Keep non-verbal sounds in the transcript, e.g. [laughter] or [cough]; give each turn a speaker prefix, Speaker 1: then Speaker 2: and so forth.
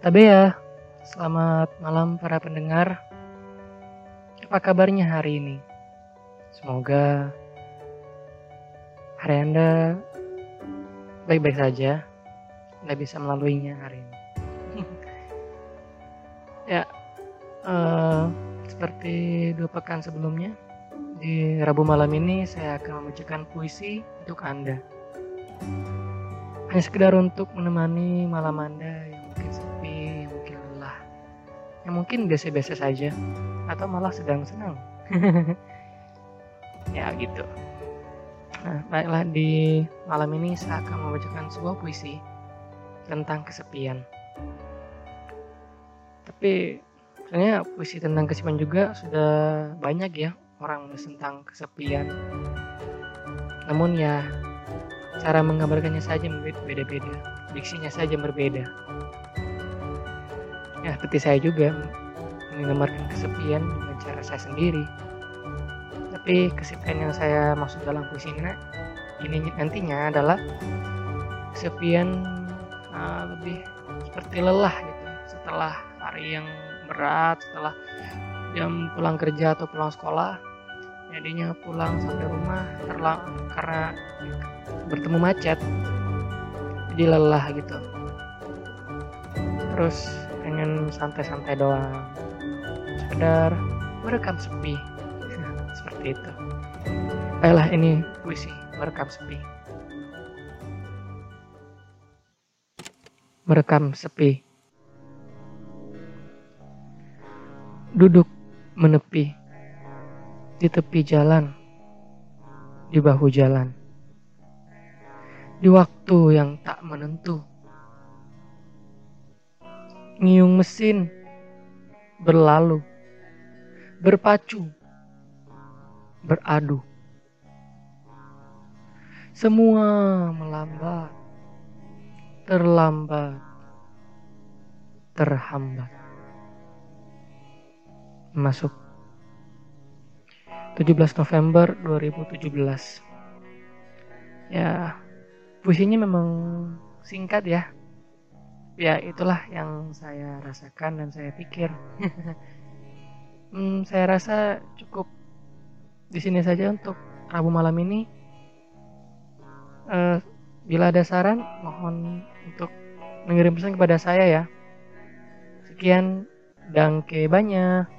Speaker 1: Tabea, selamat malam para pendengar. Apa kabarnya hari ini? Semoga hari Anda baik-baik saja. Anda bisa melaluinya hari ini. [laughs] ya, uh, seperti dua pekan sebelumnya, di Rabu malam ini saya akan membacakan puisi untuk Anda. Hanya sekedar untuk menemani malam Anda yang mungkin biasa-biasa saja, atau malah sedang senang. [laughs] ya gitu. Nah, baiklah di malam ini saya akan membacakan sebuah puisi tentang kesepian. Tapi sebenarnya puisi tentang kesepian juga sudah banyak ya orang menulis tentang kesepian. Namun ya cara menggambarkannya saja berbeda-beda, diksinya saja berbeda. Ya seperti saya juga menggambarkan kesepian dengan cara saya sendiri. Tapi kesepian yang saya maksud dalam puisi ini, ini nantinya adalah kesepian uh, lebih seperti lelah gitu setelah hari yang berat, setelah jam pulang kerja atau pulang sekolah jadinya pulang sampai rumah terlang karena bertemu macet jadi lelah gitu terus santai-santai doang. Sekedar merekam sepi. [laughs] Seperti itu. Ayolah ini puisi merekam sepi. Merekam sepi. Duduk menepi. Di tepi jalan, di bahu jalan, di waktu yang tak menentu. Ngiung mesin berlalu, berpacu, beradu. Semua melambat, terlambat, terhambat. Masuk 17 November 2017 ya puisinya memang singkat ya ya itulah yang saya rasakan dan saya pikir. [laughs] Hmm, saya rasa cukup di sini saja untuk Rabu malam ini. Uh, bila ada saran mohon untuk mengirim pesan kepada saya ya. Sekian dan banyak